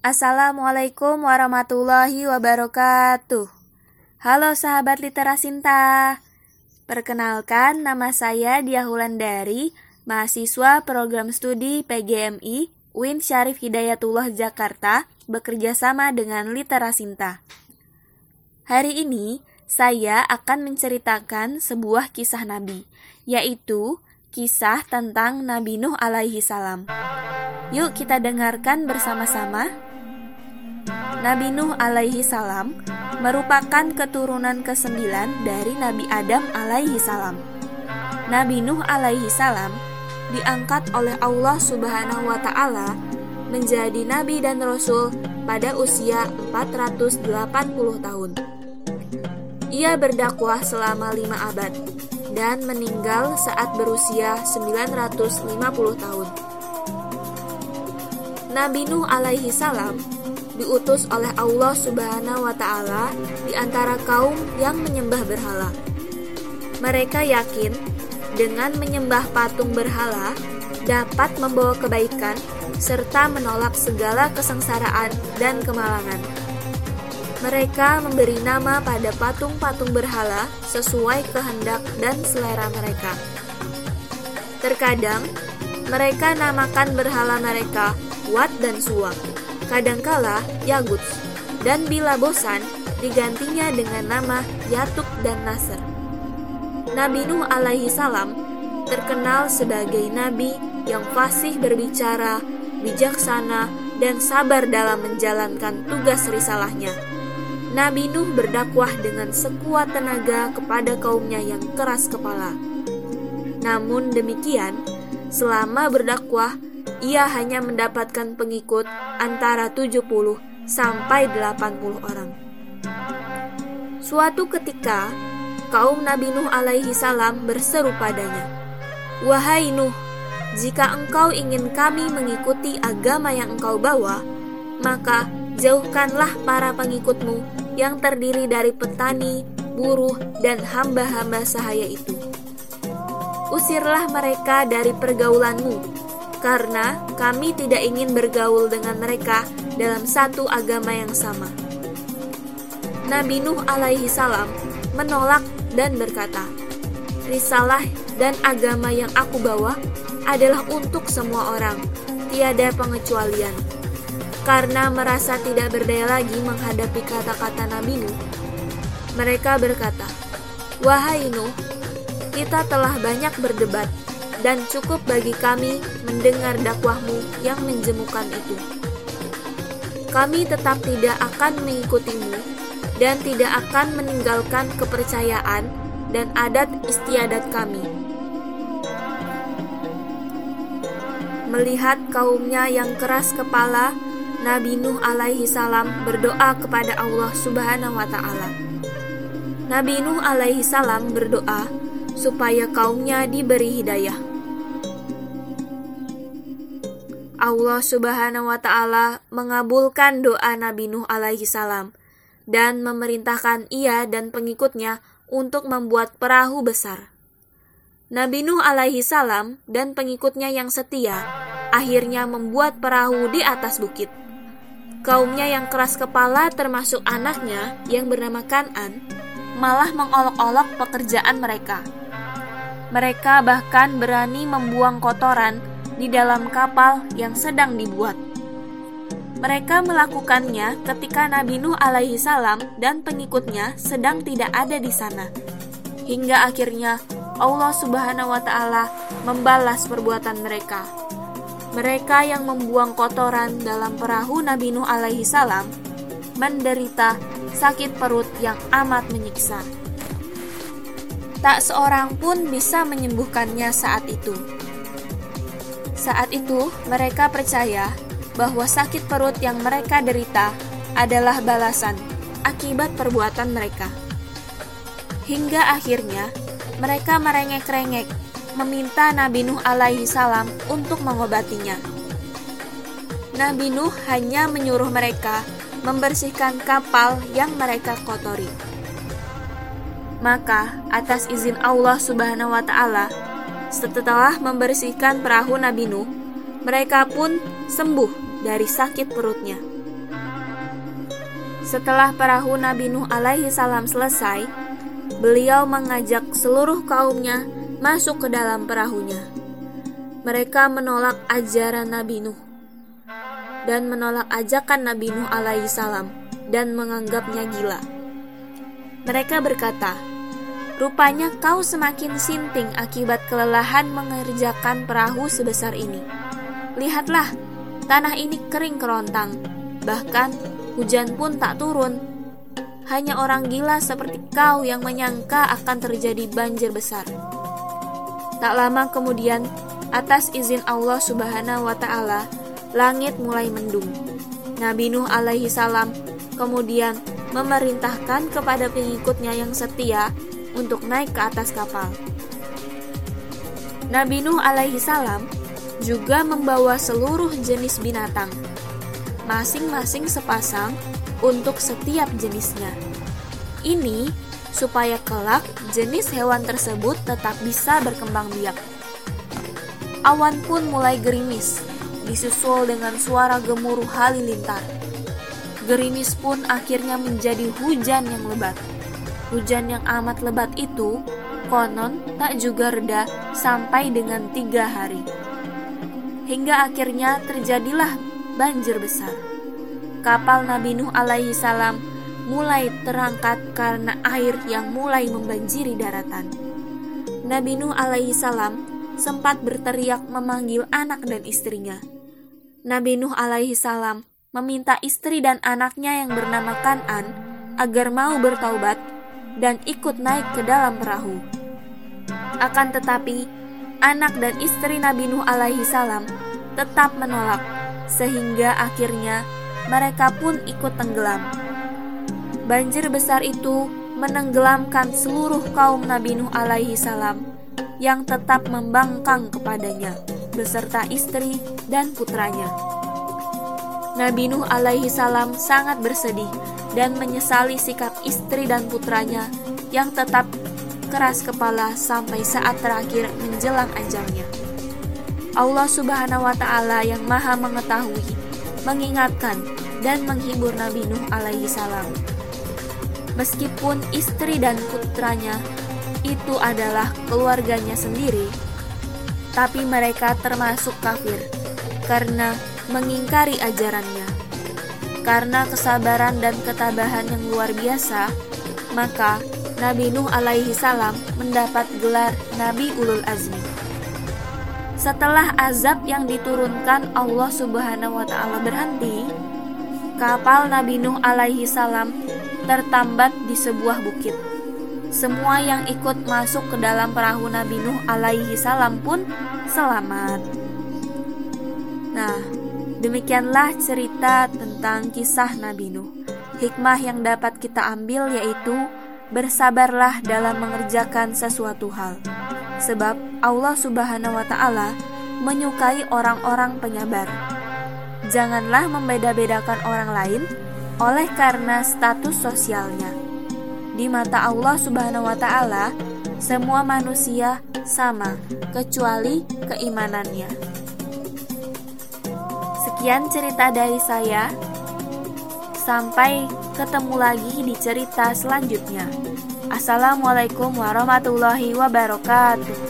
Assalamualaikum warahmatullahi wabarakatuh. Halo sahabat literasinta. Perkenalkan nama saya Dia Hulandari, mahasiswa program studi PGMI Win Syarif Hidayatullah Jakarta, bekerja sama dengan Literasinta. Hari ini saya akan menceritakan sebuah kisah Nabi, yaitu kisah tentang Nabi Nuh alaihi salam. Yuk kita dengarkan bersama-sama. Nabi Nuh alaihi salam merupakan keturunan kesembilan dari Nabi Adam alaihi salam. Nabi Nuh alaihi salam diangkat oleh Allah Subhanahu wa taala menjadi nabi dan rasul pada usia 480 tahun. Ia berdakwah selama lima abad dan meninggal saat berusia 950 tahun. Nabi Nuh alaihi salam diutus oleh Allah Subhanahu wa taala di antara kaum yang menyembah berhala. Mereka yakin dengan menyembah patung berhala dapat membawa kebaikan serta menolak segala kesengsaraan dan kemalangan. Mereka memberi nama pada patung-patung berhala sesuai kehendak dan selera mereka. Terkadang, mereka namakan berhala mereka Wat dan Suwa, kadangkala Yagut, dan bila bosan, digantinya dengan nama Yatuk dan Nasr. Nabi Nuh alaihi salam terkenal sebagai nabi yang fasih berbicara, bijaksana, dan sabar dalam menjalankan tugas risalahnya. Nabi Nuh berdakwah dengan sekuat tenaga kepada kaumnya yang keras kepala. Namun demikian, selama berdakwah, ia hanya mendapatkan pengikut antara 70 sampai 80 orang. Suatu ketika, kaum Nabi Nuh alaihi salam berseru padanya, "Wahai Nuh, jika engkau ingin kami mengikuti agama yang engkau bawa, maka jauhkanlah para pengikutmu yang terdiri dari petani, buruh, dan hamba-hamba sahaya itu. Usirlah mereka dari pergaulanmu, karena kami tidak ingin bergaul dengan mereka dalam satu agama yang sama. Nabi Nuh alaihi salam menolak dan berkata, Risalah dan agama yang aku bawa adalah untuk semua orang, tiada pengecualian karena merasa tidak berdaya lagi menghadapi kata-kata Nabi Nuh. Mereka berkata, Wahai Nuh, kita telah banyak berdebat dan cukup bagi kami mendengar dakwahmu yang menjemukan itu. Kami tetap tidak akan mengikutimu dan tidak akan meninggalkan kepercayaan dan adat istiadat kami. Melihat kaumnya yang keras kepala Nabi Nuh alaihi salam berdoa kepada Allah Subhanahu wa taala. Nabi Nuh alaihi salam berdoa supaya kaumnya diberi hidayah. Allah Subhanahu wa taala mengabulkan doa Nabi Nuh alaihi salam dan memerintahkan ia dan pengikutnya untuk membuat perahu besar. Nabi Nuh alaihi salam dan pengikutnya yang setia akhirnya membuat perahu di atas bukit. Kaumnya yang keras kepala termasuk anaknya yang bernama Kanan malah mengolok-olok pekerjaan mereka. Mereka bahkan berani membuang kotoran di dalam kapal yang sedang dibuat. Mereka melakukannya ketika Nabi Nuh alaihi salam dan pengikutnya sedang tidak ada di sana. Hingga akhirnya Allah Subhanahu wa taala membalas perbuatan mereka mereka yang membuang kotoran dalam perahu Nabi Nuh alaihi salam menderita sakit perut yang amat menyiksa. Tak seorang pun bisa menyembuhkannya saat itu. Saat itu, mereka percaya bahwa sakit perut yang mereka derita adalah balasan akibat perbuatan mereka. Hingga akhirnya, mereka merengek-rengek meminta Nabi Nuh alaihi salam untuk mengobatinya. Nabi Nuh hanya menyuruh mereka membersihkan kapal yang mereka kotori. Maka, atas izin Allah Subhanahu wa Ta'ala, setelah membersihkan perahu Nabi Nuh, mereka pun sembuh dari sakit perutnya. Setelah perahu Nabi Nuh alaihi salam selesai, beliau mengajak seluruh kaumnya masuk ke dalam perahunya. Mereka menolak ajaran Nabi Nuh dan menolak ajakan Nabi Nuh alaihi salam dan menganggapnya gila. Mereka berkata, Rupanya kau semakin sinting akibat kelelahan mengerjakan perahu sebesar ini. Lihatlah, tanah ini kering kerontang, bahkan hujan pun tak turun. Hanya orang gila seperti kau yang menyangka akan terjadi banjir besar. Tak lama kemudian, atas izin Allah Subhanahu wa Ta'ala, langit mulai mendung. Nabi Nuh alaihi salam kemudian memerintahkan kepada pengikutnya yang setia untuk naik ke atas kapal. Nabi Nuh alaihi salam juga membawa seluruh jenis binatang, masing-masing sepasang untuk setiap jenisnya. Ini supaya kelak jenis hewan tersebut tetap bisa berkembang biak. Awan pun mulai gerimis, disusul dengan suara gemuruh halilintar. Gerimis pun akhirnya menjadi hujan yang lebat. Hujan yang amat lebat itu konon tak juga reda sampai dengan tiga hari. Hingga akhirnya terjadilah banjir besar. Kapal Nabi Nuh alaihi salam mulai terangkat karena air yang mulai membanjiri daratan. Nabi Nuh alaihi salam sempat berteriak memanggil anak dan istrinya. Nabi Nuh alaihi salam meminta istri dan anaknya yang bernama Kanan agar mau bertaubat dan ikut naik ke dalam perahu. Akan tetapi, anak dan istri Nabi Nuh alaihi salam tetap menolak, sehingga akhirnya mereka pun ikut tenggelam. Banjir besar itu menenggelamkan seluruh kaum Nabi Nuh alaihi salam yang tetap membangkang kepadanya beserta istri dan putranya. Nabi Nuh alaihi salam sangat bersedih dan menyesali sikap istri dan putranya yang tetap keras kepala sampai saat terakhir menjelang ajalnya. Allah Subhanahu wa taala yang Maha mengetahui mengingatkan dan menghibur Nabi Nuh alaihi salam. Meskipun istri dan putranya itu adalah keluarganya sendiri, tapi mereka termasuk kafir karena mengingkari ajarannya. Karena kesabaran dan ketabahan yang luar biasa, maka Nabi Nuh alaihi salam mendapat gelar Nabi Ulul Azmi. Setelah azab yang diturunkan Allah Subhanahu wa taala berhenti, kapal Nabi Nuh alaihi salam tertambat di sebuah bukit. Semua yang ikut masuk ke dalam perahu Nabi Nuh alaihi salam pun selamat. Nah, Demikianlah cerita tentang kisah Nabi Nuh. Hikmah yang dapat kita ambil yaitu bersabarlah dalam mengerjakan sesuatu hal. Sebab Allah Subhanahu wa taala menyukai orang-orang penyabar. Janganlah membeda-bedakan orang lain oleh karena status sosialnya. Di mata Allah Subhanahu wa taala, semua manusia sama kecuali keimanannya. Sekian cerita dari saya. Sampai ketemu lagi di cerita selanjutnya. Assalamualaikum warahmatullahi wabarakatuh.